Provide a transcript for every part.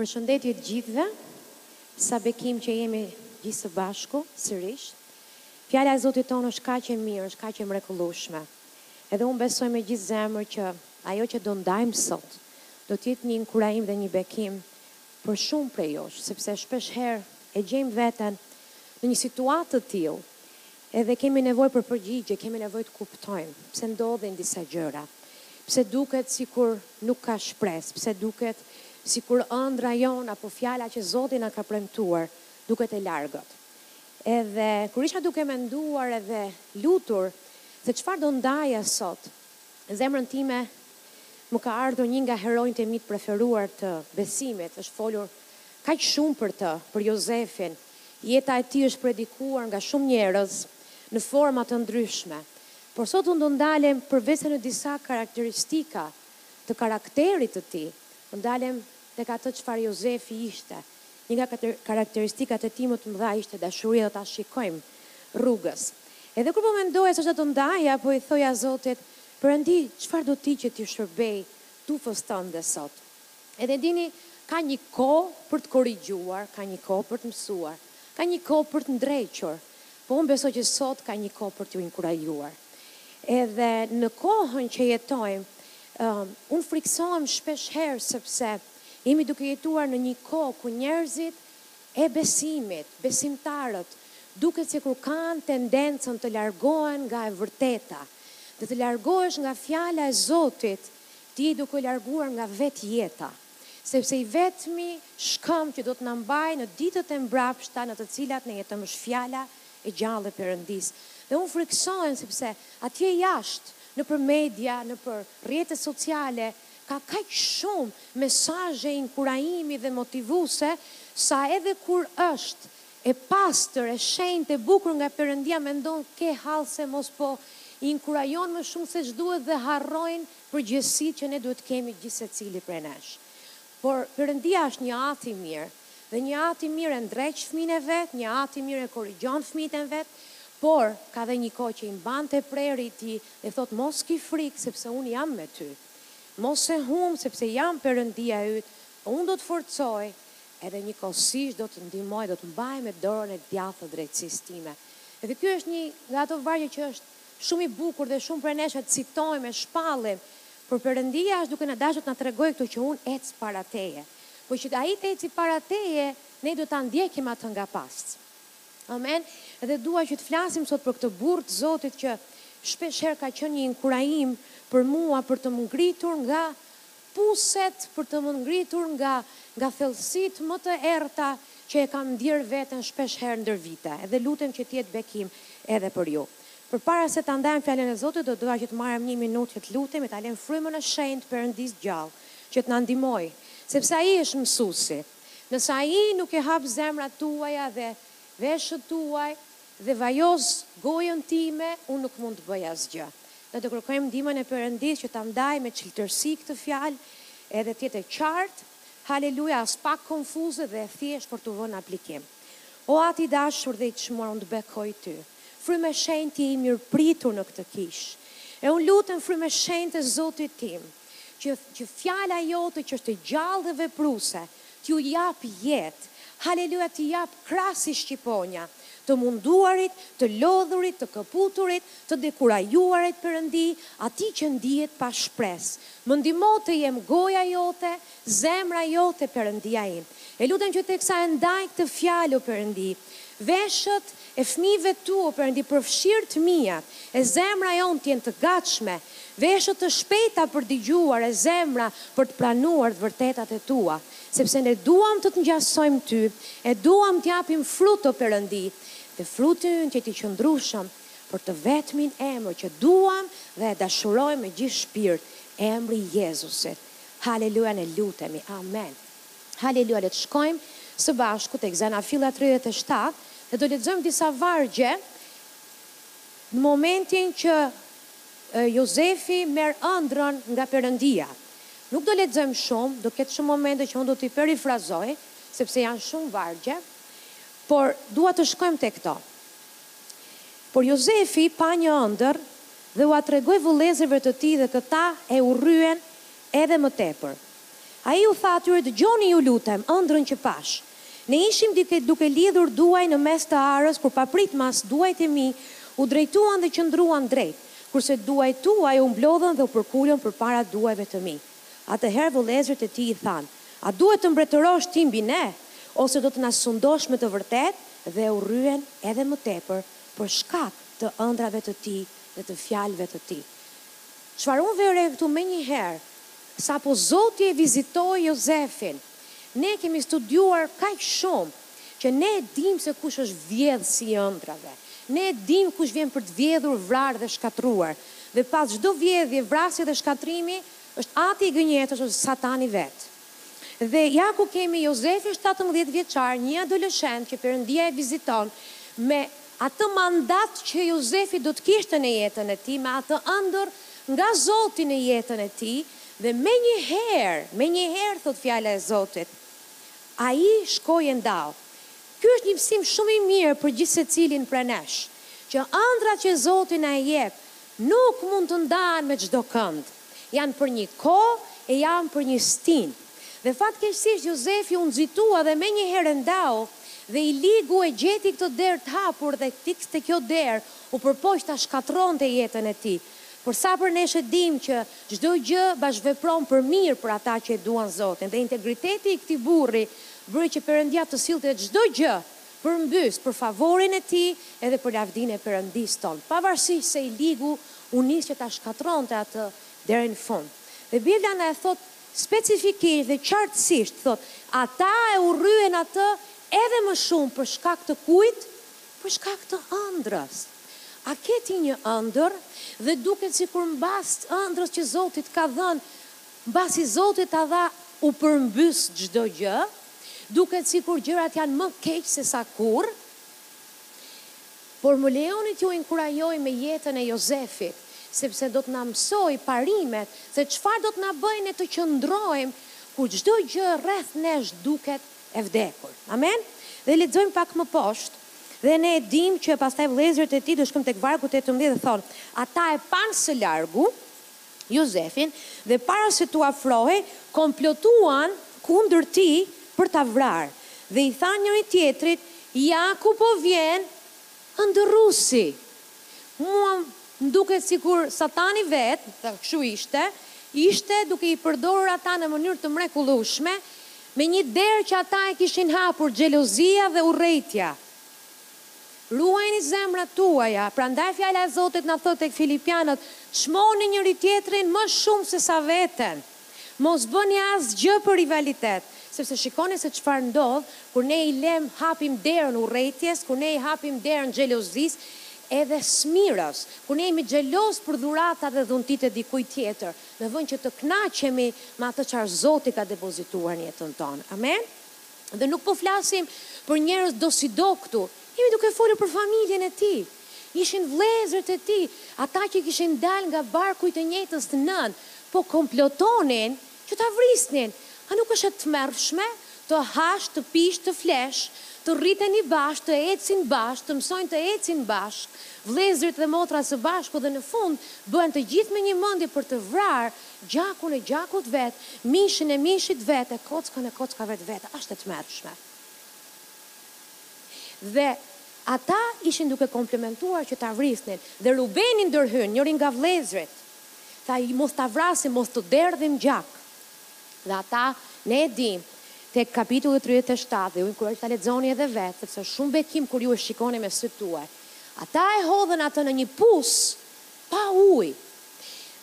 Përshëndetje të gjithëve, sa bekim që jemi gjithë së bashku sërish. Fjala e Zotit tonë është kaq e mirë, është kaq e mrekullueshme. Edhe unë besoj me gjithë zemër që ajo që do ndajmë sot do të jetë një inkurajim dhe një bekim për shumë prej jush, sepse shpesh herë e gjejmë veten në një situatë të tillë, Edhe kemi nevojë për përgjigje, kemi nevojë të kuptojmë pse ndodhin disa gjëra, pse duket sikur nuk ka shpresë, pse duket sikur ëndrra jonë apo fjala që Zoti na ka premtuar duket e largët. Edhe kur isha duke menduar edhe lutur se çfarë do ndaja sot, në zemrën time më ka ardhur një nga heronjtë e mi të preferuar të besimit, është folur kaq shumë për të, për Jozefin, Jeta e tij është predikuar nga shumë njerëz në forma të ndryshme, por sot unë do të ndalem përveçse në disa karakteristika të karakterit të tij, do ndalem tek ajo çfarë Jozefi ishte. Një nga karakteristikat e tij më të mëdha ishte dashuria, do ta shikojmë rrugës. Edhe kur po mendoja se çfarë të ndaja, po i thoja Zotit, Perëndi, çfarë do ti që t'i shërbej tufës tënde sot? Edhe dini, ka një kohë për të korrigjuar, ka një kohë për të mësuar, ka një kohë për të ndrequr, po unë besoj që sot ka një kohë për t'ju inkurajuar. Edhe në kohën që jetojmë, unë frikësohem shpesh herë sepse jemi duke jetuar në një kohë ku njerëzit e besimit, besimtarët, duket sikur kanë tendencën të largohen nga e vërteta. Dhe të largohesh nga Fjala e Zotit, Ti je duke u larguar nga vetë jeta, sepse i vetmi shkëmb që do të na mbajë në ditët e mbrapshta në të cilat ne jetojmë është fjala e gjallë e Perëndisë. Dhe unë frikësohem sepse atje jashtë, nëpër media, nëpër rrjetet sociale, ka kaq shumë mesazhe inkurajimi dhe motivuese sa edhe kur është E pastër e shenjtë e bukur nga perëndia mendon ke hall se mos po i inkurajon më shumë seç duhet dhe harrojnë përgjegjësitë që ne duhet të kemi gjithsecili prej nesh por perëndia është një atë i mirë dhe një atë i mirë e ndreq fëmijën e vet një atë i mirë e korrigjon fëmijët e vet por ka dhe një kohë që i mban te prehri i tij dhe thotë mos ki frikë sepse unë jam me ty mos e humb sepse jam perëndia yt unë do të forcoj Edhe njëkohësisht do të ndihmoj, do të mbaj me dorën e djathtë të drejtësisë time. Edhe ky është një nga ato vargje që është shumë i bukur dhe shumë prej nesh e citojmë, e shpallim, por Perëndia është duke na dasht të na tregojë këtu që unë ec para teje. Por që Ai të eci para teje, ne duhet ta ndjekim atë nga pas. Amen. Dhe dua që të flasim sot për këtë burrë të Zotit që shpeshherë ka qenë një inkurajim për mua për të më ngritur nga Puset për të më ngritur nga nga thellësitë më të errëta që e kam ndjerë veten shpesh herë ndër vite dhe lutem që të jetë bekim edhe për ju. Përpara se ta ndajmë Fjalën e Zotit do doja që të marrim një minutë që të lutemi, ta lëmë Frymën e Shenjtë të Perëndisë të Gjallë që të na ndihmojë, sepse Ai është Mësuesi. Nëse Ai nuk i hap zemrat tuaja dhe veshët tuaj, Dhe vajos gojën time, unë nuk mund të bëj asgjë. Le të kërkojmë ndihmën e Perëndisë që ta ndaj me çiltërsi këtë fjalë edhe të jetë e qartë, haleluja, aspak konfuze dhe e thjeshtë për t'u vënë në aplikim. O Ati i dashur dhe i çmuar, unë të bekoj Ty. Frymë e Shenjtë Ti je i mirëpritur në këtë kishë. E unë lutem Frymë e Shenjtë e Zotit tim, që që Fjala Jote që është e gjallë dhe vepruese, T'ju japë jetë. Haleluja t'i japë krah si shqiponja. Të munduarit, të lodhurit, të këputurit, të dekurajuarit Perëndi, atij që ndihet pa shpresë. Më ndihmo të jem goja jote, zemra jote Perëndia im. E lutem që teksa e ndaj këtë fjalë o Perëndi, veshët e fëmijëve tu o Perëndi përfshirë të mijat e zemra jonë të jenë të gatshme veshët të shpejtë për dëgjuar e zemra për të pranuar të vërtetat e tua sepse ne duam të të ngjasojmë ty e duam të japim frut o Perëndi dhe fruti ynë të jetë i qëndrueshëm për të vetmin emër që duam dhe e dashurojmë me gjithë shpirt emri i Jezusit haleluja ne lutemi amen. Haleluja le të shkojmë së bashku tek Zanafilla tridhjetë e shtatë dhe do lexojmë disa vargje në momentin që Jozefi merr ëndrrën nga Perëndia. Nuk do lexojmë shumë, do ketë shumë momente që unë do t'i perifrazoj, sepse janë shumë vargje, por dua të shkojmë tek këto. Por Jozefi pa një ëndërr dhe ua tregoi vëllezërve të tij dhe këta e urryen Edhe më tepër. Ai u tha atyre dëgjoni ju lutem ëndrrën që pashë. Ne ishim dike duke lidhur duaj në mes të arës kur papritmas duajt e mi u drejtuan dhe qëndruan drejt, kurse duajt tuaj u mblodhën dhe u përkulën përpara duajve të mi. Atëherë vëllezërit e tij i thanë, A duhet të mbretërosh ti mbi ne, ose do të na sundosh me të vërtetë? Dhe e urryen edhe më tepër për shkak të ëndrrave të tij dhe të fjalëve të tij. Çfarë unë vë re këtu menjëherë, sapo Zoti e vizitoi Jozefin, ne e kemi studiuar kaq shumë, që ne e dimë se kush është vjedhësi i ëndrrave. Ne e dimë kush vjen për të vjedhur, vrarë dhe shkatërruar. Dhe pas çdo vjedhje, vrasje dhe shkatërrimi, është ati i gënjeshtrës, është Satani vetë. Dhe ja ku kemi Jozefin shtatëmbëdhjetë vjeçar, një adoleshent që Perëndia e viziton me atë mandat që Jozefi do të kishte në jetën e tij, me atë ëndërr nga Zoti në jetën e tij, dhe menjëherë, menjëherë thotë fjala e Zotit, ai shkoi e ndau. Ky është një mësim shumë i mirë për gjithsecilin prej nesh, që ëndrrat që Zoti na i jep Nuk mund të ndahen me çdo kënd. Janë për një kohë e janë për një stinë. Dhe fatkeqësisht Jozefi u nxitua dhe menjëherë e ndau, dhe i ligu e gjeti këtë derë të hapur dhe te kjo derë u përpoq ta shkatërronte jetën e tij. Por sa prej nesh e dimë që çdo gjë bashkëvepron për mirë për ata që e duan Zotin dhe integriteti i këtij burri bëri që Perëndia të sillte çdo gjë përmbys për favorin e tij edhe për lavdinë e Perëndisë tonë, pavarësisht se i ligu u nis që ta shkatërronte atë deri në fund. Dhe Bibla na e thotë specifikisht dhe qartësisht, thotë, Ata e urryen atë edhe më shumë për shkak të kujt? Për shkak të ëndrrës. A ke ti një ëndërr? Dhe duket sikur mbas ëndrrës që Zoti të ka dhënë, mbasi Zoti ta dha, u përmbys çdo gjë? Duket sikur gjërat janë më keq se sa kurrë, por më lejoni t'ju inkurajoj me jetën e Jozefit, sepse do të na mësojë parimet se çfarë do të na bëjë ne të qëndrojmë kur çdo gjë rreth nesh duket e vdekur. Amen? Dhe lexojmë pak më poshtë, Dhe ne e dimë që pastaj vëllezërit e tij do shkojmë tek vargu tetëmbëdhjetë dhe thonë, Ata e panë së largu, Jozefin dhe para se t'u afrohej komplotuan kundër tij për ta vrarë dhe i thanë njëri-tjetrit, Ja ku po vjen ëndërruesi! Mua m'duket sikur Satani vetë, dhe kështu ishte, ishte duke i përdorur ata në mënyrë të mrekullueshme, me një derë që ata e kishin hapur xhelozia dhe urrejtja. Ruani zemrat tuaja, prandaj fjala e Zotit na thotë tek Filipianët, Çmoni njëri-tjetrin më shumë se sa veten. Mos bëni asgjë për rivalitet, sepse shikoni se çfarë ndodh kur ne i lemë hapim derën urrejtjes, kur ne i hapim derën xhelozisë, edhe smirës, kur ne jemi xhelozë për dhuratat dhe dhuntitë e dikujt tjetër, në vend që të kënaqemi me atë çfarë Zoti ka depozituar në jetën tonë. Amen. Dhe nuk po flasim për njerëz dosido këtu. Jemi duke folur për familjen e tij. Ishin vëllezërit e tij, ata që kishin dalë nga barku i të njëjtës nënë. Po komplotonin që ta vrisnin. A nuk është e tmerrshme të hash, të pish, të flesh, të rriten bashkë, të ecin bashkë, të mësojnë të ecin bashkë, vëllezërit dhe motra së bashku dhe në fund bëhen të gjithë me një mendje për të vrarë Gjakun e gjakut vet, mishin e mishit vet e kockën e kockave t'vet, asht e tmerrshme. Dhe ata ishin duke komplotuar që ta vrisnin, dhe Rubeni ndërhyn, njëri nga vllezrit, tha mos ta vrasim, mos të derdhim gjak. Dhe ata, ne e dimë, tek kapitulli tridhjetë e shtatë, dhe ju inkurajoj që ta lexoni edhe vet, sepse është shumë bekim kur ju e shikoni me sytë tuaj. Ata e hodhën atë në një pus Pa ujë.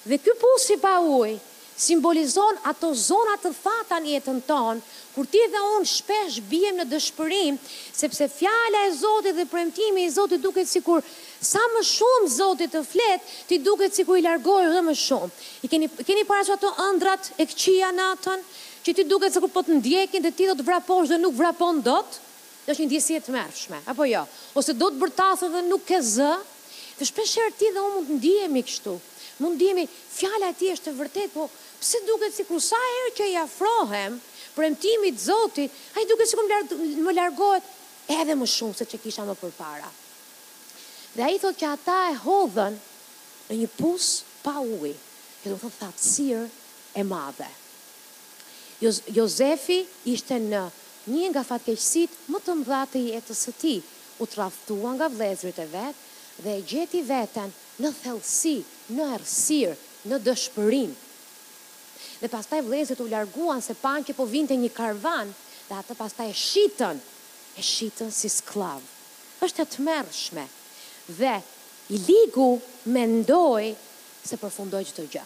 Dhe ky pusi pa ujë simbolizon ato zona të thata në jetën tonë, kur ti dhe unë shpesh biem në dëshpërim, sepse fjala e Zotit dhe premtimi i Zotit duket sikur sa më shumë Zoti të flet, ti duket sikur i largohesh dhe më shumë. I keni i keni parasysh ato ëndrrat e këqija natën, që ti duket sikur po të ndjekin dhe ti do të vraposh dhe nuk vrapon dot? Është një ndjesi e tmerrshme, apo jo? Ose do të bërtasësh dhe nuk ke zë? Dhe shpeshherë ti dhe unë mund të ndihemi kështu. Mund të ndihemi, fjala e tij është e vërtetë, po pse duket sikur sa herë që i afrohem premtimit të Zotit, ai duket sikur më largohet edhe më shumë se ç'e kisha më përpara. Dhe ai thotë që ata e hodhën në një pus pa ujë, që do të thotë thatësirë e madhe. Jozefi ishte në një nga fatkeqësitë më të mëdha të jetës së tij, u tradhtua nga vëllezërit e vet dhe e gjeti veten në thellësi, në errësirë, në dëshpërim. Dhe pastaj vëllezërit u larguan se panë që po vinte një karvan dhe atë pastaj e shitën, e shitën si skllav. Është e tmerrshme. Dhe i ligu mendoi se përfundoi çdo gjë.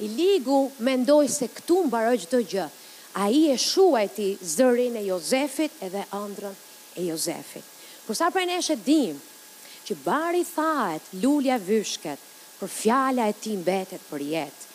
I ligu mendoi se këtu mbaroi çdo gjë. Ai e shuajti zërin e Jozefit edhe ëndrrën e Jozefit. Por sa prej nesh e dimë, që bari thahet, lulja vyshket, por fjala e tij mbetet përjetë.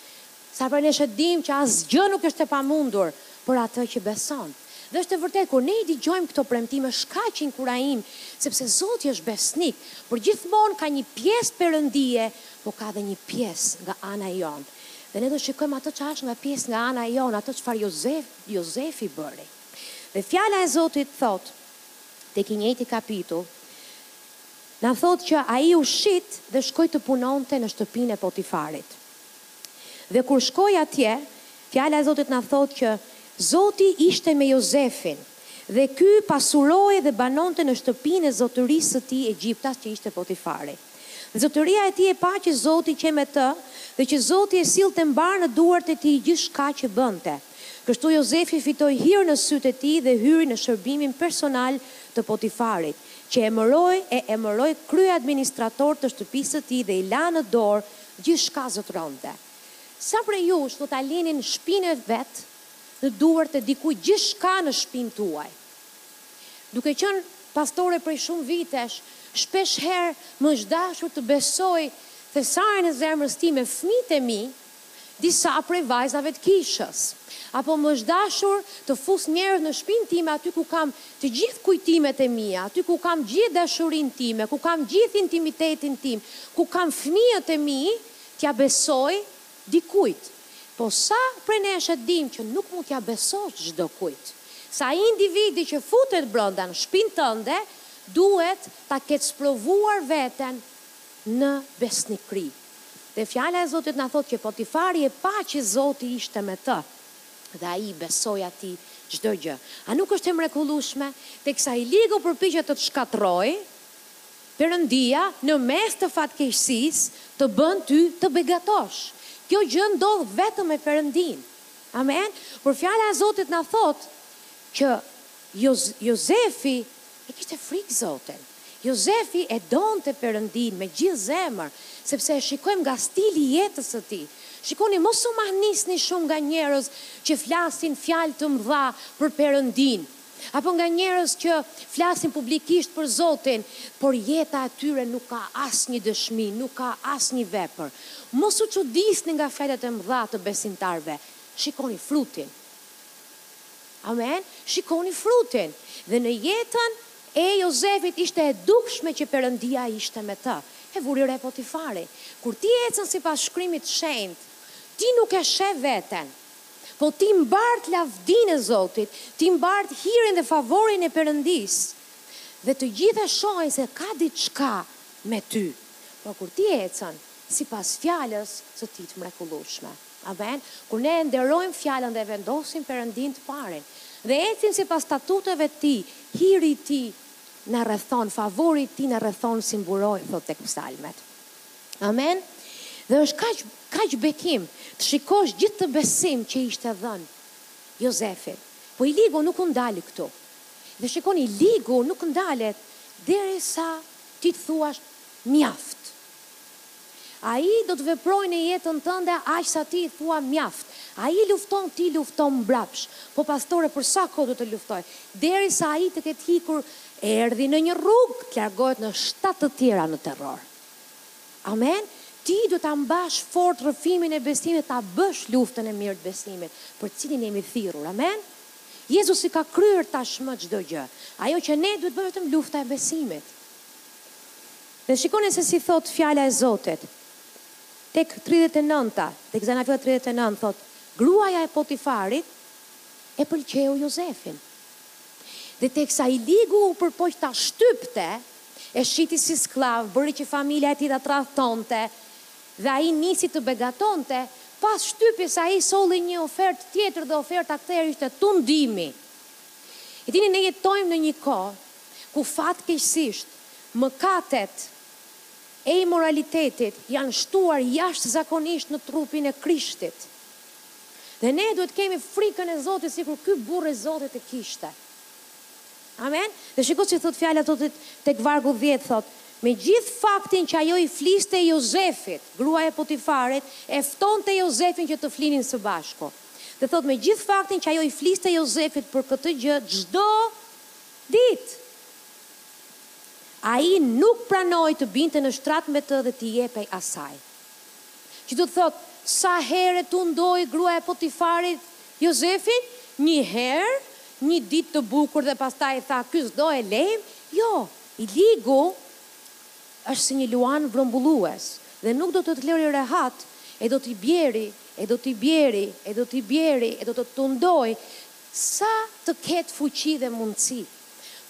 Sa prej nesh e dimë që asgjë nuk është e pamundur për atë që beson. Dhe është e vërtetë, kur ne i dëgjojmë këto premtime është kaq inkurajim, sepse Zoti është besnik, por gjithmonë ka një pjesë Perëndie por ka dhe një pjesë nga ana e jonë. Dhe ne do të shikojmë atë që është nga pjesë nga ana e jonë, atë çfarë Jozef, Jozefi bëri. Dhe fjala e Zotit thotë, tek i njëjti kapitull, na thotë që ai u shit dhe shkoi të punonte në shtëpinë e Potifarit. Dhe kur shkoi atje, fjala e Zotit na thotë që Zoti ishte me Jozefin. Dhe ky pasuroi dhe banonte në shtëpinë e zotërisë së tij egjiptas që ishte Potifari. Dhe zotëria e tij e pa që Zoti qe me të dhe që Zoti e sillte mbarë në duart e tij gjithçka që bënte. Kështu Jozefi fitoi hir në sytë e tij dhe hyri në shërbimin personal të Potifarit, që emëroi e emëroi kryeadministrator të shtëpisë së tij dhe i la në dorë gjithçka zotëronte. Sa prej jush do ta linin shpinë e vet? në duart e dikujt gjithçka në shpinë tuaj. Duke qenë pastore prej shumë vitesh, shpesh herë më është dashur të besoj thesarin e zemrës time, fëmijët e mi, disa prej vajzave të kishës. Apo më është dashur të fus njerëz në shpinë time aty ku kam të gjithë kujtimet e mia, aty ku kam gjithë dashurinë time, ku kam gjithë intimitetin tim, ku kam fëmijët e mi, t'ia besoj dikujt, po sa prej nesh e dimë që nuk mund t'ia besosh çdokujt, se ai individi që futet brenda në shpinë tënde duhet ta ketë sprovuar veten në besnikëri. Dhe Fjala e Zotit na thotë që Potifari e pa që Zoti ishte me të dhe ai i besoi atij çdo gjë. A nuk është e mrekullueshme? Teksa i ligu përpiqet të të shkatërrojë, Perëndia në mes të fatkeqësisë të bën ty të begatosh. Kjo gjë ndodh vetëm me Perëndinë. Amen. Por fjala e Zotit na thotë që Jozefi e kishte frikë Zotin. Jozefi e donte Perëndinë me gjithë zemër, sepse e shikojmë nga stili i jetës së tij. Shikoni mos u mahnisni shumë nga njerëz që flasin fjalë të mëdha për Perëndinë. Apo nga njerëz që flasin publikisht për Zotin, por jeta e tyre nuk ka asnjë dëshmi, nuk ka asnjë vepër. Mos u çudisni nga fjalët e mëdha të besimtarëve, shikoni frutin. Amen. Shikoni frutin. Dhe në jetën e Jozefit ishte e dukshme që Perëndia ishte me të. E vuri re Potifari. Kur ti ecën sipas Shkrimit të Shenjtë, ti nuk e sheh veten. Po ti mbart lavdinë e Zotit, ti mbart hirin dhe favorin e Perëndisë. Dhe të gjithë e shohin se ka diçka me ty. Por kur ti ecën sipas fjalës së Tij të mrekullueshme. Amen. Kur ne e nderojmë Fjalën dhe e vendosim Perëndinë të parin, dhe ecim sipas statuteve të Tij, hiri i Tij na rrethon, favori i Tij na rrethon si mburojë, thotë tek Psalmet. Amen Dhe është kaq kaq bekim të shikosh gjithë atë besim që ishte dhënë Jozefit. Po i ligu nuk u ndal këtu. Dhe shiko, i ligu nuk ndalet derisa ti të thuash mjaft. Ai do të veprojë në jetën tënde aq sa ti i thua mjaft. Ai lufton ti lufto mbrapsh. Po pastore për sa kohë do të luftoj? Derisa ai të ketë ikur erdhi në një rrugë të largohet në shtatë të tjera në terror. Amen Ti duhet ta mbash fort rrëfimin e besimit e ta bësh luftën e mirë të besimit, për të cilin jemi thirrur. Amen Jezusi ka kryer tashmë çdo gjë. Ajo që ne duhet të bëjmë është vetëm lufta e besimit. Dhe shikoni se si thotë fjala e Zotit. Tek tridhjetë e nënta, tek zanafilla tridhjetë e nëntë thotë, Gruaja e Potifarit e pëlqeu Jozefin. Dhe teksa i ligu u përpoq ta shtypte, E shiti si skllav, bëri që familja e tij ta tradhtonte dhe ai nisi të begatonte. Pas shtypjes ai solli një ofertë tjetër dhe oferta këtë herë ishte tundimi. E dini ne jetojmë në një kohë ku fatkeqësisht mëkatet e imoralitetit janë shtuar jashtëzakonisht në trupin e Krishtit. Dhe ne duhet të kemi frikën e Zotit sikur ky burrë e Zotit e kishte. Amen. Dhe shiko si thotë fjala e Zotit tek vargu dhjetë thotë, Me gjithë faktin që ajo i fliste Jozefit, gruaja e Potifarit e ftonte Jozefin që të flinin së bashku. Dhe thotë me gjithë faktin që ajo i fliste Jozefit për këtë gjë çdo ditë, ai nuk pranoi të binte në shtrat me të dhe t'i jepej asaj. Që do të thotë, sa herë e tundoi gruaja e Potifarit Jozefin? Një herë, një ditë të bukur dhe pastaj i tha, Ky s'do e lejmë? Jo, i ligu është si një luan vrumbullues dhe nuk do të të lërë rehat e do t'i bjeri, e do t'i bjeri, e do t'i bjeri e do të tundojë sa të ketë fuqi dhe mundësi.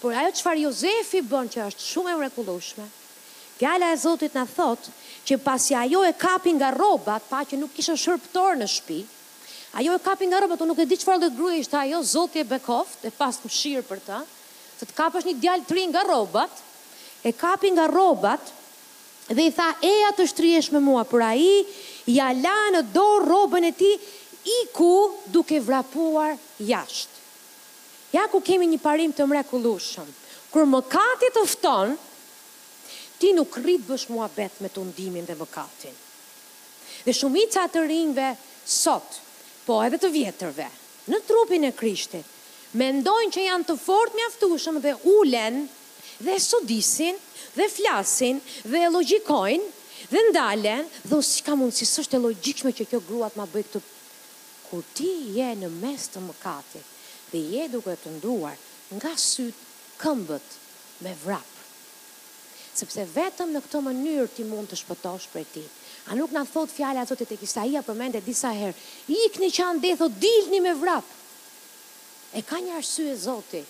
Por ajo çfarë Jozefi bën që është shumë e mrekullueshme, Fjala e Zotit na thotë që pasi ajo e kapi nga rrobat, pa që nuk kishte shërbëtorë në shpi, ajo e kapi nga rrobat, unë nuk e di çfarë lloj gruaje ishte ajo, Zoti e bekoftë, e pastë mëshirë për të, se të kapësh një djalë të ri nga rrobat, e kapi nga rrobat dhe i tha, eja të shtrihesh me mua, por ai ia la në dorë rrobën e tij, iku duke vrapuar jashtë. Ja ku kemi një parim të mrekullueshëm. Kur mëkati të fton, ti nuk rri të bësh muhabet me tundimin dhe mëkatin. Dhe shumica e të rinjve sot, po edhe të vjetërve, në trupin e Krishtit, mendojnë që janë të fortë mjaftueshëm dhe ulen dhe sodisin dhe flasin dhe logjikojnë dhe ndalen dhe o si ka mundësi s'është e logjikshme që kjo grua të ma bëjë këtë Kur ti je në mes të mëkatit dhe je duke u tunduar nga sytë këmbët me vrap. Sepse vetëm në këtë mënyrë ti mund të shpëtosh prej tij. A nuk na thotë fjala e Zotit tek Isaia përmend disa herë, ikni që andej thotë dilni me vrap. E ka një arsye Zoti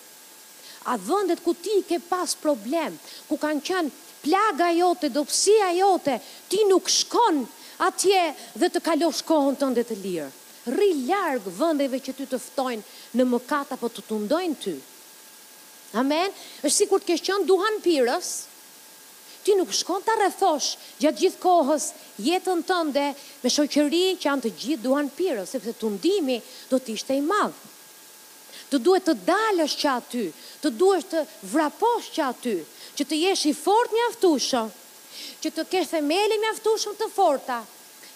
A vendet ku ti ke pas problem, ku kanë qenë plaga jote, dobësia jote, ti nuk shkon atje dhe të kalosh kohën tënde të lirë. Rri larg vendeve që ty të ftojnë në mëkat apo të tundojnë ty. Amen. Është sikur të kesh qenë duhanpirës, ti nuk shkon ta rrethosh gjatë gjithë kohës jetën tënde me shoqëri që janë të gjithë duhanpirës, sepse tundimi do të ishte i madh. Të duhet të dalësh që aty, të duhesh të vraposh që aty, që të jesh i fortë mjaftueshëm, që të kesh themele mjaftueshëm të forta,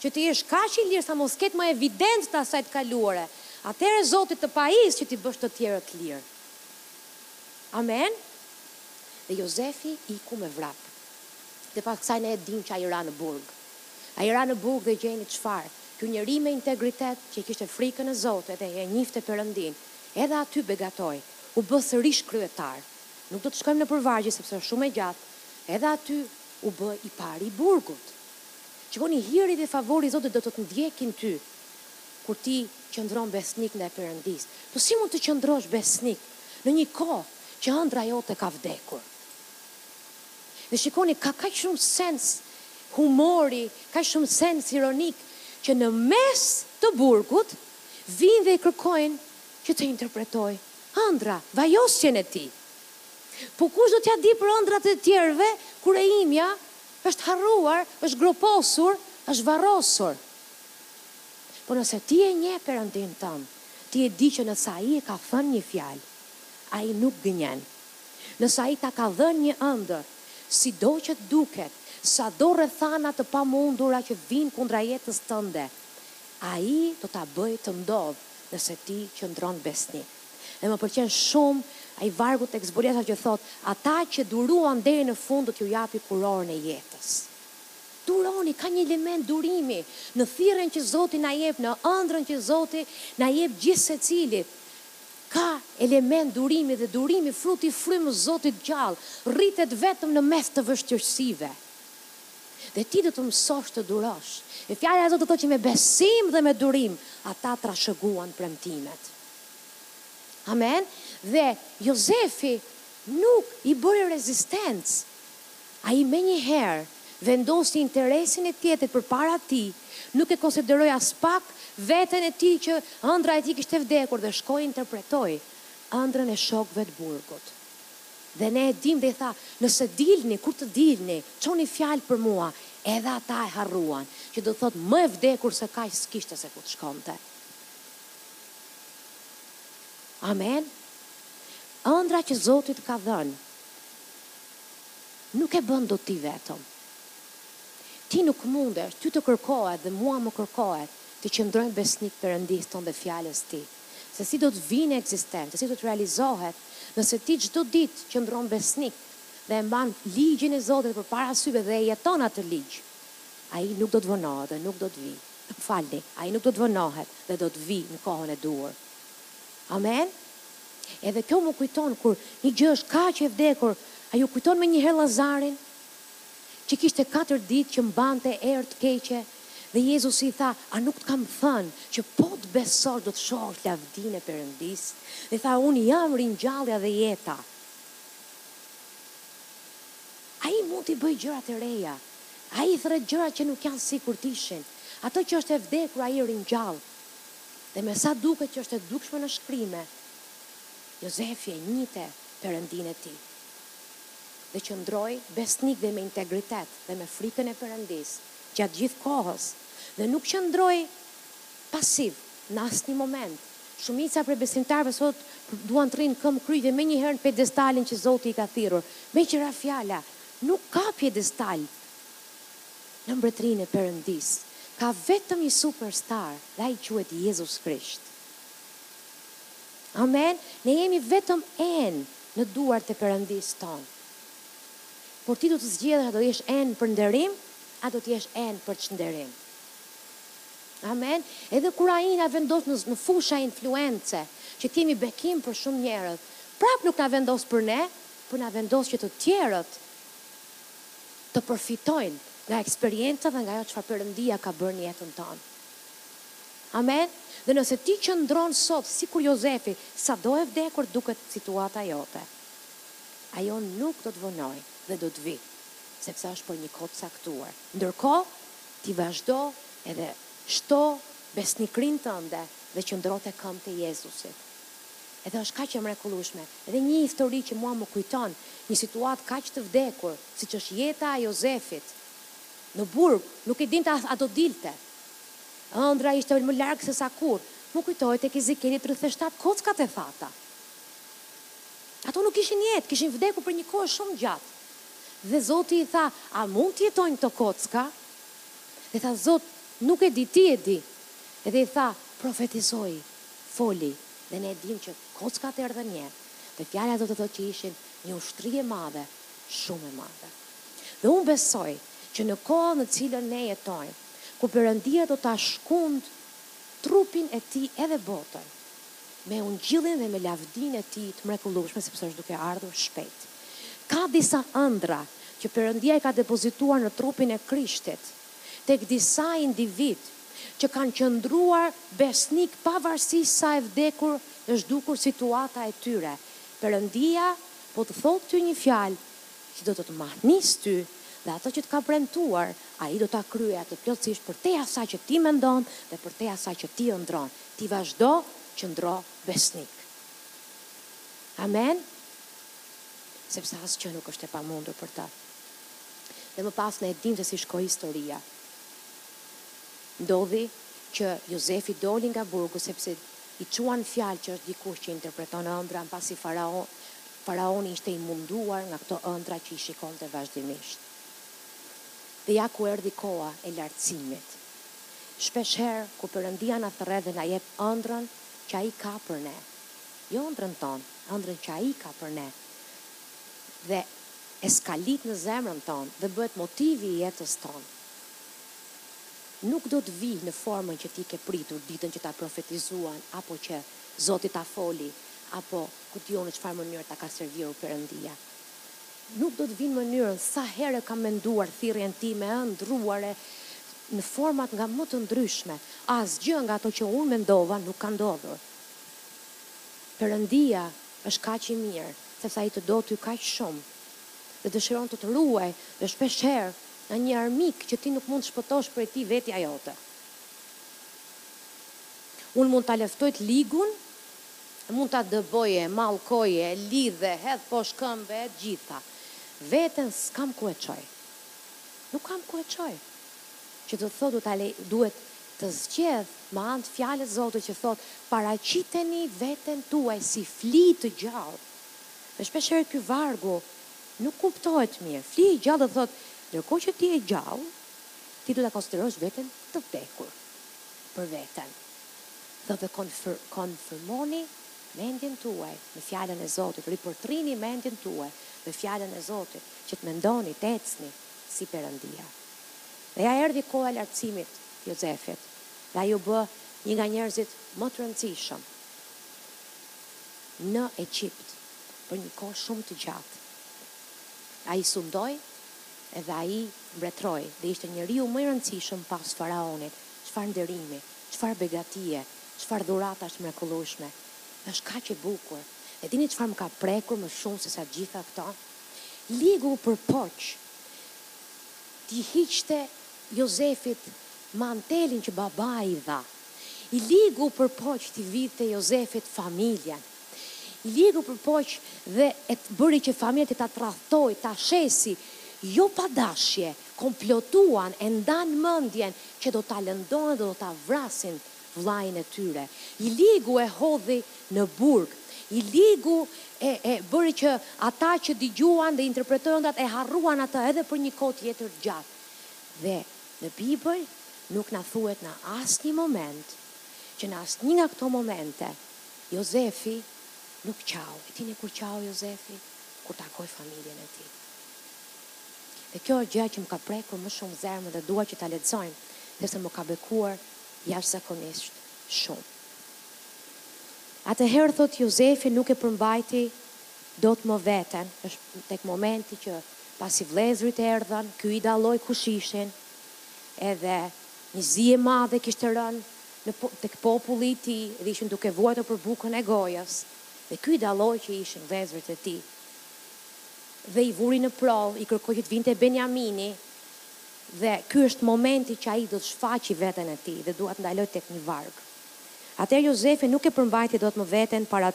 që të jesh kaq i lirë sa mos ketë më evidencë të asaj të kaluare, atëherë Zoti të pajisë që t'i bësh të tjerët të lirë. Amen? Dhe Jozefi iku me vrap. Dhe pas kësaj ne e dimë që ai ra në burg. Ai ra në burg dhe gjeni çfarë, ky njeri me integritet që e kishte frikën e Zotit dhe e njihte Perëndinë, edhe aty begatoi, u bë sërish kryetar. Nuk do të shkojmë nëpër vargje sepse është shumë e gjatë, edhe aty u bë i pari i burgut. Shikoni hiri dhe favori i Zotit do të të ndjekin ty kur ti qëndron besnik ndaj Perëndisë. Po si mund të qëndrosh besnik në një kohë që ëndrra jote ka vdekur? Dhe shikoni ka kaq shumë sens humori, kaq shumë sens ironik që në mes të burgut vijnë dhe i kërkojnë që të interpretojë ëndrra, vajosjen e tij. Po kush do t'ia di për ëndrrat e të tjerëve kur e imja është harruar, është groposur, është varrosur. Po nëse ti e njeh Perëndinë tënd, ti e di që nëse ai e ka thënë një fjalë, ai nuk gënjen. Nëse ai ta ka dhënë një ëndërr, sido që të duket, sado rrethana të pamundura që vijnë kundra jetës tënde, ai do ta bëjë të ndodhë nëse ti qëndron besnik. Dhe më pëlqen shumë ai vargu tek zbulesa që thotë, Ata që duruan deri në fund do t'iu japi kurorën e jetës. Duroni, ka një element durimi në thirrjen që Zoti na jep, në ëndrrën që Zoti na jep gjithsecilit. Ka element durimi dhe durimi fruti i Frymës Zotit gjallë rritet vetëm në mes të vështirësive. Dhe ti do të mësosh të durosh. E fjala e Zotit thotë që me besim dhe me durim ata trashëguan premtimet. Amen. Dhe Jozefi nuk i bëri rezistencë. Ai menjëherë vendosi interesin e tjetrit përpara tij, nuk e konsideroi aspak veten e tij që ëndrra e tij kishte vdekur dhe shkoi interpretoi ëndrrën e shokëve të burgut. Dhe ne e dimë dhe i tha, nëse dilni, kur të dilni, çoni fjalë për mua, edhe ata e harruan, që do të thotë më e vdekur se kaq s'kishte se ku të shkonte. Amen? Ëndrra që Zoti të ka dhënë. Nuk e bën dot ti vetëm. Ti nuk mundesh, ty të kërkohet dhe mua më kërkohet të qëndrojmë besnik Perëndisë tonë dhe Fjalës Tij, se si do të vijë në ekzistencë, se si do të realizohet, nëse ti çdo ditë qëndron besnik dhe e mban ligjin e Zotit përpara syve dhe e jeton atë ligj. Ai nuk do të vonohet dhe nuk do të vijë. Më falni, ai nuk do të vonohet dhe do të vijë në kohën e duhur. Amen. Edhe kjo më kujton kur një gjë është kaq e vdekur, a ju kujton menjëherë Lazarin? Që kishte katër ditë që mbante erë të keqe dhe Jezusi i tha, a nuk të kam thënë që po të besosh do të shohësh lavdinë e Perëndisë? Dhe tha, unë jam ringjallja dhe jeta. Ai mund t'i bëjë gjëra të reja. Ai i thërret gjërat që nuk janë sikur të ishin. Atë që është e vdekur ai e ringjall. dhe me sa duket që është e dukshme në shkrime, Jozefi e njihte Perëndinë e tij dhe qëndroi besnik dhe me integritet dhe me frikën e Perëndisë gjatë gjithë kohës dhe nuk qëndroi pasiv në asnjë moment. Shumica prej besimtarëve sot duan të rrinë këmbëkryq menjëherë në piedestalin që Zoti i ka thirrur, meqë ra fjala nuk ka piedestal. Në mbretërinë e perëndisë ka vetëm një superstar dhe ai quhet Jezus Krisht. Amen, ne jemi vetëm enë në duart e perëndisë tonë. Por ti do të zgjedhësh a do jesh enë për nderim, a do të jesh enë për çnderim. Amen, edhe kur ai na vendos në, në fusha influence, që të jemi bekim për shumë njerëz, prap nuk na vendos për ne, por na vendos që të tjerët të përfitojnë nga eksperienca dhe nga ajo çfarë Perëndia ka bërë në jetën tonë. Amen. Dhe nëse ti qëndron sot sikur Jozefi, sado e vdekur duket situata jote, ajo nuk do të vonojë dhe do të vijë, sepse është për një kohë të caktuar. Ndërkohë, ti vazhdo edhe shto besnikërinë tënde dhe qëndro te këmbët e Jezusit. Edhe është kaq e mrekullueshme. Edhe një histori që mua më kujton një situatë kaq të vdekur, siç është jeta e Jozefit në burg, nuk e dinte as a do dilte. Ëndrra ishte më larg se sa kurrë. Më kujtohet tek Ezekieli tridhjetë e shtatë kockat e thata. Ato nuk kishin jetë, kishin vdekur për një kohë shumë gjatë. Dhe Zoti i tha, A mund të jetojnë këto kocka? Dhe tha, Zot, nuk e di, ti e di. Edhe i tha, Profetizoji. Foli, dhe ne e dimë që kockat erdhën nje, dhe fjala do të thotë që ishin një ushtri e madhe, shumë e madhe. Dhe unë besoj që në kohën në të cilën ne jetojmë, kur Perëndia do ta shkund trupin e tij edhe botën, me ungjillin dhe me lavdinë e tij të mrekullueshme sepse është duke ardhur shpejt. Ka disa ëndrra që Perëndia i ka depozituar në trupin e Krishtit. tek disa individë që kanë qëndruar besnikë pavarësisht sa e vdekur është dukur situata e tyre. Perëndia po të thotë ty një fjalë që do të të mahnisë ty dhe ato që të ka premtuar, Ai do ta kryejë atë plotësisht përtej asaj që ti mendon dhe përtej asaj që ti ëndrron. Ti vazhdo, qëndro besnik. Amen? Sepse asgjë nuk është e pamundur për të. Dhe më pas ne e dimë se si shkoi historia. Ndodhi që Jozefi doli nga burgu sepse i çuan fjalë që është dikush që interpreton ëndrra mbasi faraoni ishte i munduar nga këto ëndrra që i shikonte vazhdimisht. Dhe ja ku erdhi koha e lartësimit. Shpesh herë kur Perëndia na thërret dhe na jep ëndrrën që ai ka për ne, jo ëndrrën tonë, ëndrrën që ai ka për ne dhe e skalit në zemrën tonë dhe bëhet motivi i jetës tonë, nuk do të vijë në formën që ti ke pritur ditën që ta profetizuan apo që Zoti ta foli apo ku di unë në çfarë mënyre ta ka serviru Perëndia. Nuk do të vijë në mënyrën sa herë e kam menduar thirrjen time e ëndrruare në format nga më të ndryshme, asgjë nga ato që unë mendova nuk ka ndodhur. Perëndia Është kaq i mirë, sepse ai të do ty kaq shumë dhe dëshiron të të ruaj dhe shpesh herë nga një armik që ti nuk mund të shpëtosh prej tij vetja jote. Unë mund ta leftoj të ligun, mund ta dëboj e mallkoj, e lidh e hedh poshtë këmbe e të gjitha. Veten s'kam ku e çoj. Nuk kam ku e çoj. Që do të thotë duhet ta lej, duhet të zgjedh me anë të fjalës së Zotit që thotë, Paraqiteni veten tuaj si fli të gjallë. Dhe shpesh herë ky vargu nuk kuptohet mirë. Fli i gjallë do të thotë, ndërkohë që ti je gjallë, ti duhet ta konsiderosh veten të vdekur për veten. Thotë dhe konformoni mendjen tuaj me fjalën e Zotit, ripërtrini mendjen tuaj me fjalën e Zotit, që të mendoni, të ecni si Perëndia. Dhe ia erdhi koha e lartësimit Jozefit, dhe ai u bë një nga njerëzit më të rëndësishëm në Egjipt për një kohë shumë të gjatë. Ai sundoi dhe ai mbretëroi dhe ishte njeriu më i rëndësishëm pas faraonit. Çfarë nderimi, çfarë begatie, çfarë dhuratash të mrekullueshme! Dhe është kaq e bukur! Dhe dini çfarë më ka prekur më shumë sesa të gjitha këto? I ligu u përpoq T'i hiqte Jozefit mantelin që babai i dha. I ligu u përpoq t'i vidhte Jozefit familjen. I ligu u përpoq dhe e bëri që familja e tij ta tradhtojë, ta shesi, jo pa dashje, komplotuan, e ndanë mendjen që do ta lëndonin dhe do ta vrasin vllain e tyre. I ligu e hodhi në burg. I ligu e e bëri që ata që dëgjuan dhe interpretoi ëndrrat e harruan atë edhe për një kohë tjetër të gjatë. Dhe në Bibël nuk na thuhet në asnjë moment që në asnjë nga këto momente Jozefi nuk qau. E dini kur qau Jozefi? Kur takoi familjen e tij. Dhe kjo është gjëja që më ka prekur më shumë zemrën dhe dua që ta lexojmë, sepse më ka bekuar Jashtëzakonisht shumë. Atëherë, thotë Jozefi, nuk e përmbajti dot më veten, është tek momenti që pasi vëllezërit erdhën, ky i dalloi kush ishin, edhe një zi e madhe kishte rënë në tek populli i tij dhe ishin duke vuajtur për bukën e gojës, dhe ky i dalloi që ishin vëllezërit e tij dhe i vuri në provë, i kërkoi që të vinte Benjamini, Dhe ky është momenti që ai do të shfaqi veten e tij dhe dua të ndaloj tek një varg. Atëherë Jozefi nuk e përmbajti dot më veten para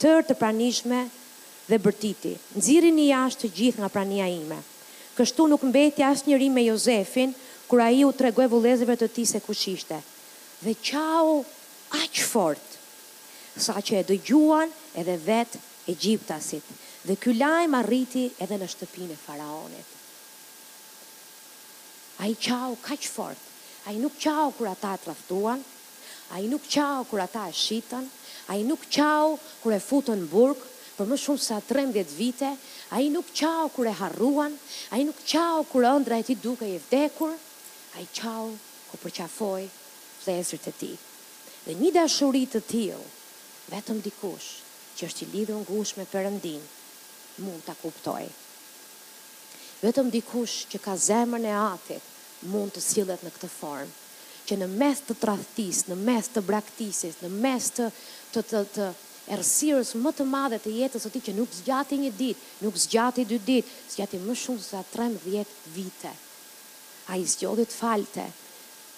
tërë të pranishmëve dhe bërtiti, Nxirrini jashtë të gjithë nga prania ime. Kështu nuk mbeti asnjëri me Jozefin kur ai u tregoi vëllezërve të tij se kush ishte. Dhe qau aq fort, saqë e dëgjuan edhe vetë egjiptasit, dhe ky lajm arriti edhe në shtëpinë e faraonit. Ai qau kaq fort, ai nuk qau kur ata e tradhtuan, ai nuk qau kur ata e shitën, ai nuk qau kur e futën në burg për më shumë se trembëdhjetë vite, ai nuk qau kur e harruan, ai nuk qau kur ëndrra e tij dukej e vdekur, ai qau kur përqafoi vëllezërit e tij. Dhe një dashuri të tillë vetëm dikush që është i lidhur ngushtë me Perëndinë mund ta kuptojë. Vetëm dikush që ka zemrën e atit mund të sillet në këtë formë, që në mes të tradhtisë, në mes të braktisjes, në mes të të të të errësirës më të madhe të jetës së tij që nuk zgjati një ditë, nuk zgjati dy ditë, zgjati më shumë se sa trembëdhjetë vite. Ai zgjodhi të falte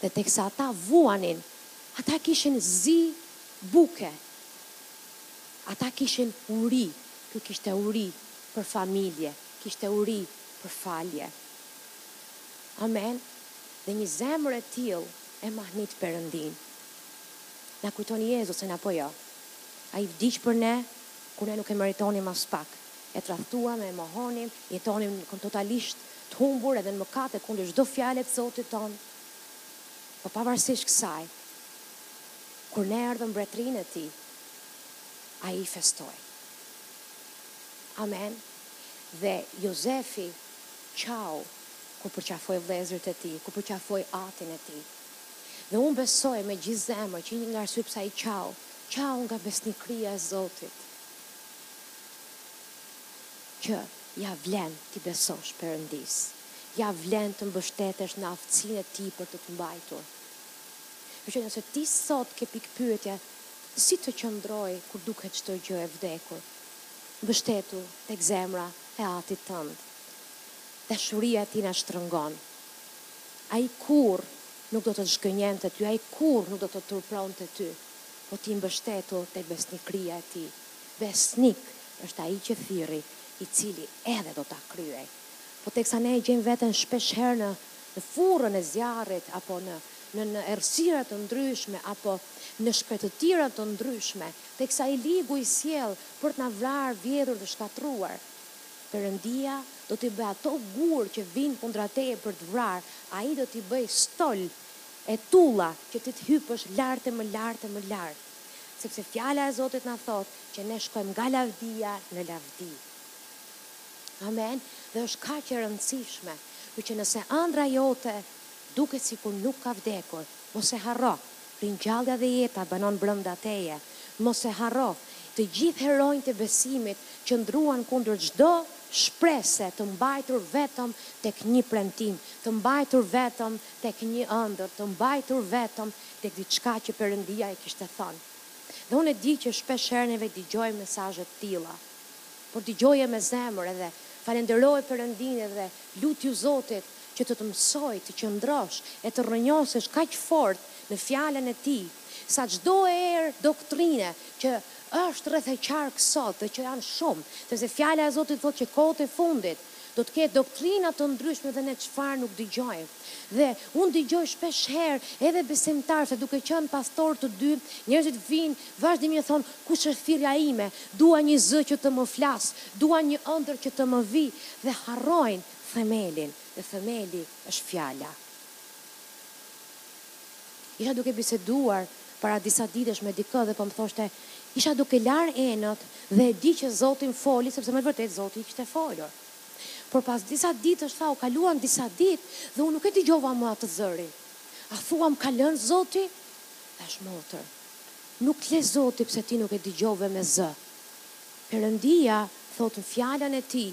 dhe teksa ata vuanin, ata kishin zi buke, ata kishin uri, ky kishte uri për familje, kishte uri për falje. Amen dhe një zemër e tillë e mahnit Perëndinë. Na kujton Jezusin apo jo? Ai vdiq për ne kur ne nuk e meritonim aspak. E tradhtuam, e mohonim, jetonim totalisht të humbur edhe në mëkate kundër çdo fjale të Zotit tonë. Po pavarësisht kësaj, kur ne erdhëm në mbretërinë e tij, ai festoi. Amen. Dhe Jozefi qau kur përqafoi vëllezërit e tij, kur përqafoi atin e tij. Dhe unë besoj me gjithë zemër që një nga arsyet pse ai qau, qau nga besnikëria e Zotit, që ia vlen t'i besosh Perëndisë, ia vlen të mbështetesh në aftësinë e Tij për të të mbajtur. Kështu që nëse ti sot ke pikëpyetje si të qëndroj kur duket çdo gjë e vdekur, Mbështetu tek zemra e atit tënd. Dashuria e tij na shtrëngon. Ai kurrë nuk do të të zhgënjente ty, ai kurrë nuk do të të turpronte ty, po ti mbështetu tek besnikëria e tij. Besnik është ai që thirri i cili edhe do ta kryejë. Po teksa ne e gjejmë veten shpeshherë në në furrën e zjarrit apo në në në errësira të ndryshme apo në shkretëtira të ndryshme, Teksa i ligu i sjell për të na vrarë, vjedhur dhe shkatërruar. Perëndia do t'i bëjë ato gurë që vijnë kundra teje për të vrarë, Ai do t'i bëjë stol e tulla që ti të hypësh lart e më lart e më lart. Sepse Fjala e Zotit na thotë që ne shkojmë nga lavdia në lavdi. Amen. Dhe është kaq e rëndësishme. Kështu që nëse ëndrra jote duket sikur nuk ka vdekur, Mos e harro, ringjallja dhe jeta banon brenda teje, mos e harro, të gjithë heronjtë e besimit qëndruan kundër çdo shprese të mbajtur vetëm tek një premtim, të mbajtur vetëm tek një ëndërr, të mbajtur vetëm tek diçka që Perëndia e kishte thënë. Dhe unë e di që shpesh herë neve dëgjojmë mesazhe të tilla. por dëgjoje me zemër edhe falenderoje Perëndinë edhe lutju Zotit që të të mësojë të qëndrosh e të rrënjosesh kaq fort në Fjalën e Tij, sa çdo erë doktrine që është rreth e qark sot dhe që janë shumë, sepse Fjala e Zotit thotë që kohët e fundit, Do të ketë doktrina të ndryshme dhe ne çfarë nuk dëgjojmë. Dhe unë dëgjoj shpesh herë edhe besimtarë se duke qenë pastorë të dy, njerëzit vijnë vazhdimisht e thonë kush është thirrja ime, dua një zë që të më flasë, dua një ëndërr që të më vijë dhe harrojnë themelin, dhe themeli është fjala. Isha duke biseduar para disa ditësh me dikë dhe po më thoshte, Isha duke larë enët dhe e di që Zoti më foli sepse me të vërtetë Zoti i kishte folur. Por pas disa ditësh tha, U kaluan disa ditë dhe unë nuk e dëgjova më atë zërin. A thua më ka lënë Zoti? Thashë, Motër, nuk të lë Zoti pse ti nuk e dëgjove me zë. Perëndia thotë në Fjalën e Tij.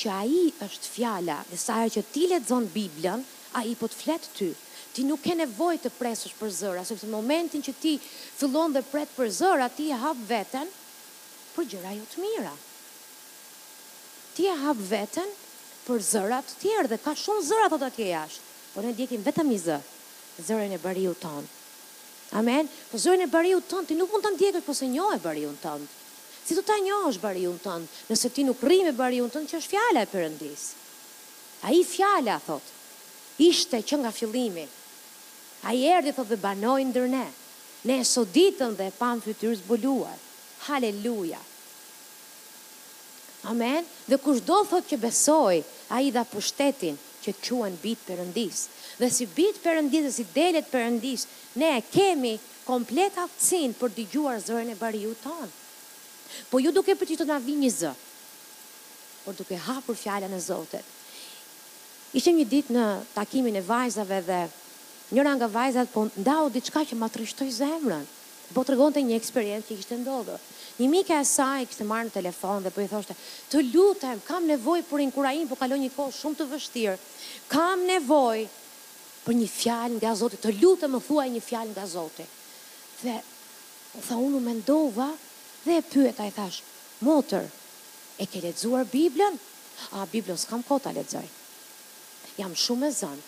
që ai është fjala dhe sa herë që ti lexon biblën ai po të flet ty ti nuk ke nevojë të presësh për zëra sepse në momentin që ti fillon dhe pret për zëra ti e hap veten për gjëra jo të mira ti e hap veten për zëra të tjerë dhe ka shumë zëra thotë atje jashtë por ne ndjekim vetëm një zë zërin e bariut tonë amen po zërin e bariut tënd ti nuk mund ta ndjekësh po s'e njohe bariun tënd Si do ta njohësh bariun tënd, nëse ti nuk rri me bariun tënd që është fjala e Perëndisë. Ai fjala thotë, ishte që nga fillimi. Ai erdhi thotë dhe banoi ndër ne. Ne e soditëm dhe e pamë fytyrë zbuluar. Haleluja. Amen. Dhe kushdo thotë që besoi, ai i dha pushtetin që të quhen bij të Perëndisë. Dhe si bij të Perëndisë dhe si dele të Perëndisë, ne e kemi Komplet aftësinë për dëgjuar zërin e bariut tonë. Po jo duke pritur të na vijë një zë, por duke hapur fjalën e Zotit. Isha një ditë në takimin e vajzave dhe njëra nga vajzat po ndau diçka që ma trishtoi zemrën. Po tregonte një eksperiencë që i kishte ndodhur. Një mike e saj e kishte marrë në telefon dhe po i thoshte, Të lutem, kam nevojë për inkurajim, po kaloj një kohë shumë të vështirë. Kam nevojë për një fjalë nga Zoti, të lutem më thuaj një fjalë nga Zoti. Dhe tha unë u mendova dhe e pyeta i thashë, motër, e ke lexuar Biblën? A Biblën s'kam kohë ta lexoj. Jam shumë e zënë.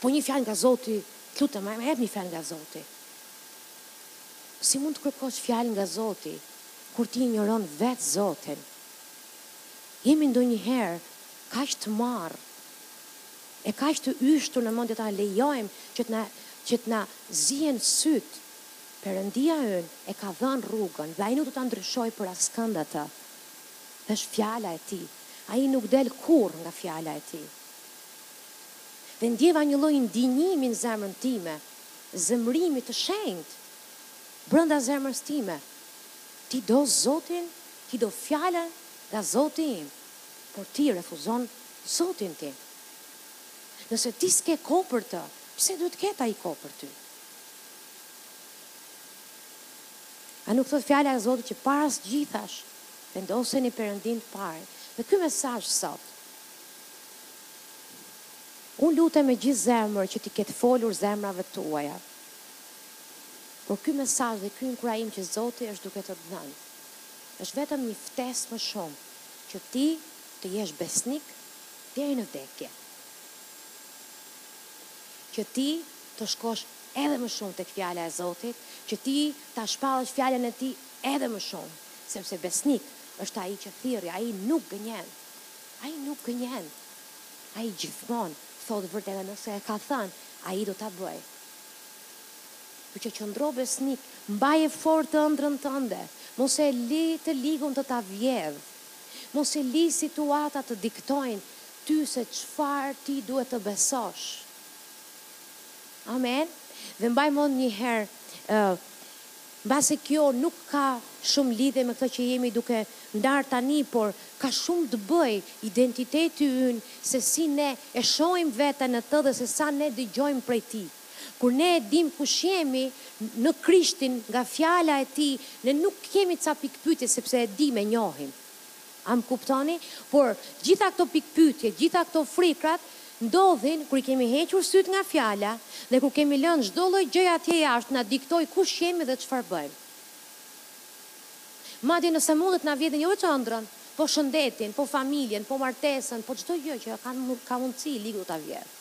Po një fjalë nga Zoti, të lutem më jep një fjalë nga Zoti. Si mund të kërkosh fjalë nga Zoti kur ti injoron vetë Zotin? Jemi ndonjëherë kaq të marrë e kaq të yshtur në mendje ta lejojmë që të na që të na zihen sytë. Perëndia ynë e ka dhënë rrugën dhe ai nuk do ta ndryshojë për askënd atë. Dhe është fjala e tij. Ai nuk del kurrë nga fjala e tij. Dhe ndjeva një lloj indinjimi në zemrën time, zemërimi të shenjtë brenda zemrës time. Ti do Zotin, ti do fjalën nga Zoti im, por ti refuzon Zotin tim. Nëse ti s'ke kohë për të, pse duhet të ketë ai kohë për ty? A nuk thotë fjala e Zotit që para së gjithash vendoseni Perëndinë të parin? Dhe ky mesazh sot Unë lutem me gjithë zemër që t'i ketë folur zemrave tuaja. Por ky mesazh dhe ky inkurajim që Zoti është duke të dhënë është vetëm një ftesë më shumë që ti Të jesh besnik deri në vdekje. Që ti të shkosh edhe më shumë tek fjala e Zotit, që ti ta shpallësh fjalën e Tij edhe më shumë, sepse besnik është ai që thirri, ai nuk gënjen. Ai nuk gënjen. Ai gjithmonë thotë të vërtetën, nëse e ka thënë, Ai do ta bëjë. Pra qëndro besnik, mbaje fort ëndrrën tënde, mos e li të ligun të ta vjedhë. Mos i li situatat të diktojnë ty se çfarë ti duhet të besosh. Amen. Dhe mbaj mend një herë, ë mbase kjo nuk ka shumë lidhje me këtë që jemi duke ndarë tani, por ka shumë të bëjë identiteti ynë se si ne e shohim veten në të dhe se sa ne dëgjojmë prej tij. Kur ne e dimë kush jemi në Krishtin nga fjala e tij, ne nuk kemi ca pikëpyetje sepse e dimë e njohim. A më kuptoni? Por gjitha këto pikëpyetje, gjitha këto frikrat ndodhin kur i kemi hequr sytë nga fjala dhe kur kemi lënë çdo lloj gjëje atje jashtë të na diktojë kush jemi dhe çfarë bëjmë. Madje nëse mundet na vjedhin jo veç ëndrrën, po shëndetin, po familjen, po martesën, po çdo gjë që ka mundësi ligu ta vjedhë.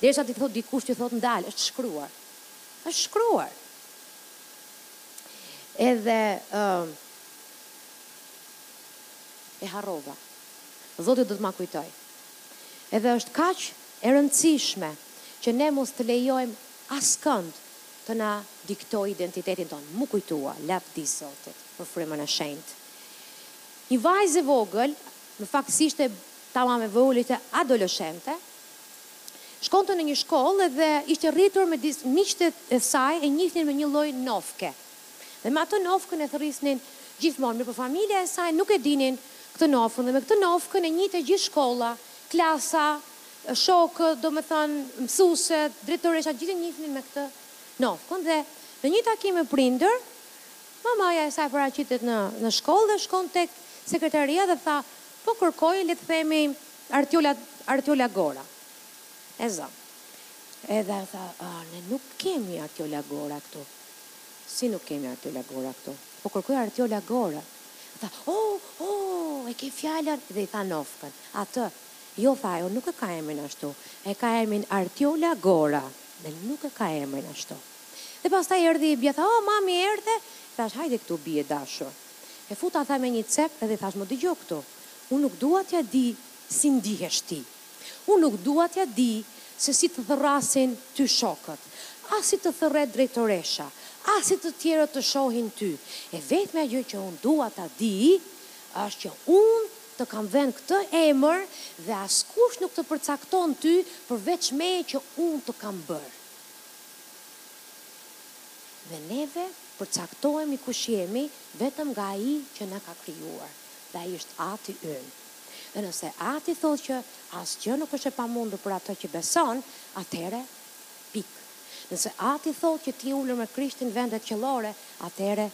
Derisa t'i thotë dikush t'i thotë ndal, është shkruar. Është shkruar. Edhe ë uh, e harrova. Zoti do të ma kujtojë. Edhe është kaq e rëndësishme që ne mos të lejojmë askënd të na diktojë identitetin tonë. M'u kujtua, lavdi Zotit, për frymën e shenjtë. Një vajzë e vogël, në fakt s'ishte tamam e vogël, ishte adoleshente, Shkonte në një shkollë dhe ishte rritur me disa, miqtë e saj e njihnin me një lloj nofke. Dhe me atë nofkën e thërrisnin gjithmonë, mirëpo familja e saj nuk e dinin këtë nofkën dhe me këtë nofkën e njihte gjithë shkolla, klasa, shokët, domethënë mësueset, drejtoresha, gjithë e njihnin me këtë nofkën dhe në një takim me prindër, mamaja e saj paraqitet në në shkollë dhe shkon tek sekretaria dhe tha, po kërkoj le të themi, Artiola Artiola Gora. E zë. Edhe ajo tha, ah, ne nuk kemi Artiola Gora këtu. Si nuk kemi Artiola Gora këtu? Po kërkoj Artiola Gora. Tha, oh, oh, e ke fjalën dhe i tha nofkën. Atë. Jo tha ajo, nuk e ka emrin ashtu. E ka emrin Artiola Gora dhe nuk e ka emrin ashtu. Dhe pastaj erdhi e bija tha, oh, mami erdhe. I thashë, hajde këtu bijë e dashur. E futa tha me një cep edhe i thashë, më dëgjo këtu. Unë nuk dua t'ia di si ndihesh ti. Unë nuk dua t'ia di se si të thërrasin ty shokët, as si të thërret drejtoresha, as si të tjerët të shohin ty. E vetmja gjë që unë dua ta di është që unë të kam vënë këtë emër dhe askush nuk të përcakton ty përveç meje që unë të kam bërë. Dhe neve përcaktohemi kush jemi vetëm nga ai që na ka krijuar. dhe ai është Ati ynë. Dhe nëse Ati thotë që asgjë nuk është e pamundur për atë që beson, atëherë pikë. Nëse Ati thotë që ti je ulur me Krishtin në vendet qiellore, atëherë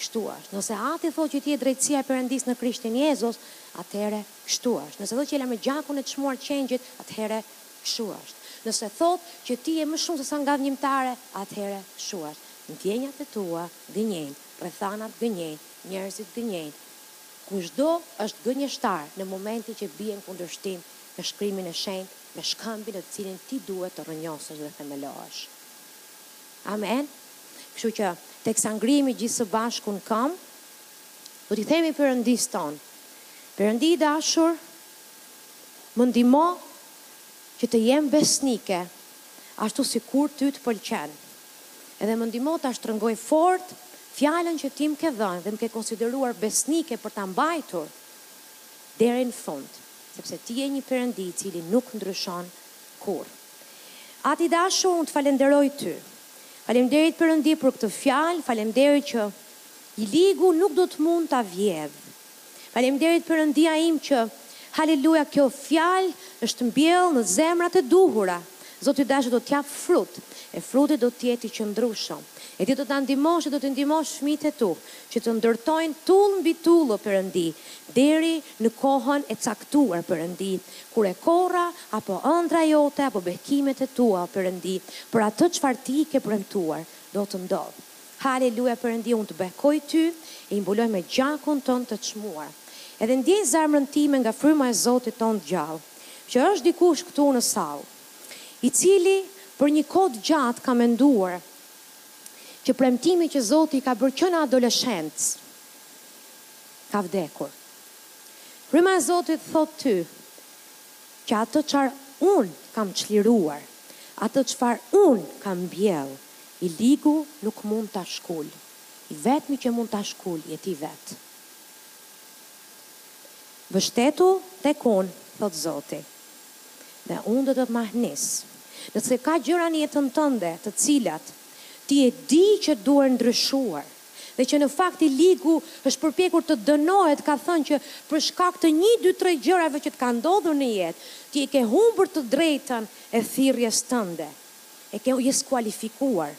kështu është. Nëse Ati thotë që ti je drejtësia e Perëndisë në Krishtin Jezus, atëherë kështu është. Nëse thotë që je larë me gjakun e të çmuar qengjit, atëherë kështu është. Nëse thotë që ti je më shumë se sa ngadhënjimtare, atëherë kështu është. Ndjenjat e tua gënjejnë, rrethanat gënjejnë, Njerëzit gënjejnë. Kushdo është gënjeshtar në momentin që bie në kundërshtim me Shkrimin e Shenjtë, me shkëmbin në të cilin ti duhet të rrënjosesh dhe themelohesh. Amen. Kështu që, teksa ngrihemi gjithë së bashku në këmbë, do t'i themi Perëndisë tonë, Perëndi i dashur, më ndihmo që të jem besnike ashtu sikur ty të pëlqen. Edhe më ndihmo ta shtrëngoj fort fjalën që ti më ke dhënë dhe më ke konsideruar besnike për ta mbajtur deri në fund, sepse ti je një Perëndi i cili nuk ndryshon kurrë. Ati i dashur, unë të falenderoj ty. Faleminderit Perëndi për këtë fjalë, faleminderit që i ligu nuk do të mund ta vjedhë. Faleminderit Perëndia im që Haleluja kjo fjalë është mbjellë në zemrat e duhura. Zoti i dashur do të japë frut, e fruti do të jetë i qëndrueshëm. E ti do të na ndihmosh e do të ndihmosh fëmijët e tu, që të ndërtojnë tullë mbi tullë o Perëndi, deri në kohën e caktuar Perëndi, kur e korra apo ëndrra jote apo bekimet e tua o Perëndi, për atë çfarë ti ke premtuar, do të ndodhë. Haleluja Perëndi unë të bekoj ty e i mbuloj me gjakun tënd të çmuar edhe ndjej zemrën time nga fryma e Zotit tonë të gjallë që është dikush këtu në sallë i cili për një kohë të gjatë ka menduar që premtimi që Zoti i ka bërë që në adoleshencë ka vdekur fryma e Zotit thotë ty që atë çfarë unë kam çliruar atë çfarë unë kam mbjellë i ligu nuk mund ta shkul i vetmi që mund ta shkul je ti vetë mbështetu tek unë thotë Zoti dhe unë do të të mahnis nëse ka gjëra në jetën tënde të cilat ti e di që duhen ndryshuar dhe që në fakt i ligu është përpjekur të dënojë të ka thënë që për shkak të një dy tre gjërave që të kanë ndodhur në jetë ti e ke humbur të drejtën e thirrjes tënde. E ke u je skualifikuar.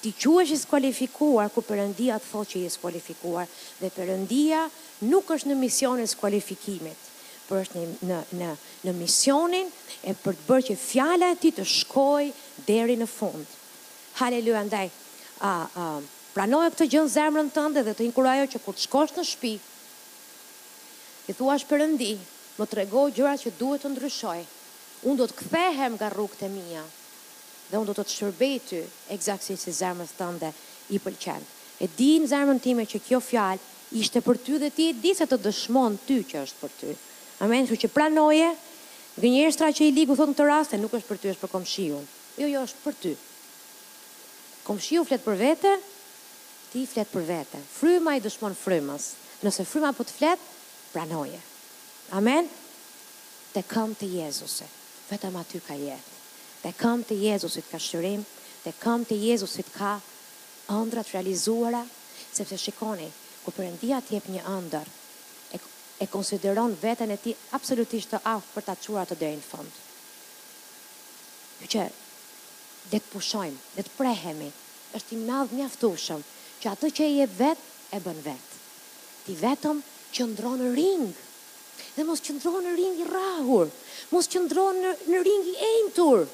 Ti quhesh i skualifikuar kur Perëndia të thotë që je skualifikuar dhe Perëndia nuk është në misionin e skualifikimit, por është në në në në misionin e për të bërë që fjala e tij të shkojë deri në fund. Haleluja ndaj a a pranoje këtë gjë në zemrën tënde dhe të inkurajoj që kur të shkosh në shpi t'i thuash Perëndi më trego gjërat që duhet të ndryshoj. Unë do të kthehem nga rrugët e mia dhe unë do të të shërbej ty ekzaktësisht si zemrës tënde i pëlqen. E di në zemrën time që kjo fjalë ishte për ty dhe ti e di se të dëshmon ty që është për ty. Amen, kështu që pranoje gënjeshtra që i ligu thotë në këto raste nuk është për ty, është për komshiun. Jo, jo, është për ty. Komshiu flet për vete, ti flet për vete. Fryma i dëshmon frymës. Nëse fryma po të flet, pranoje. Amen. Te këmbët e Jezusit, vetëm aty ka jetë. Te këmbët e Jezusit ka shërim, te këmbët e Jezusit ka ëndrra të realizuara, sepse shikoni, kur Perëndia të jep një ëndërr, e e konsideron veten e tij absolutisht të aftë për ta çuar atë deri në fund. Kështu që le të pushojmë, le të prehemi, është i madh mjaftueshëm që atë që e jep vetë, e bën vetë. Ti vetëm qëndro në ring, Dhe mos qëndro në ring i rrahur, mos qëndro në në ring i enjtur,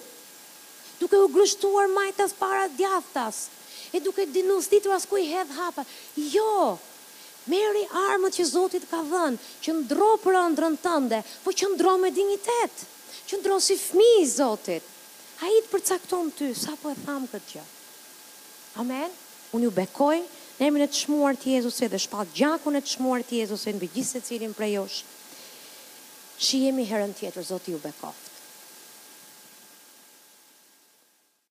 duke u grushtuar majtas para djathtas, e duke dinusditur as ku i hedh hapat. Jo! Merri armët që Zoti të ka dhënë, qëndro për ëndrrën tënde, po qëndro me dinjitet! Qëndro si fëmijë i Zotit! Ai të përcakton ty, sapo e thamë këtë gjë. Amen! Unë ju bekoj, në emrin e çmuar të Jezusit dhe shpall gjakun e çmuar të Jezusit mbi gjithsecilin prej jush. Shihemi herën tjetër, Zoti ju bekoftë.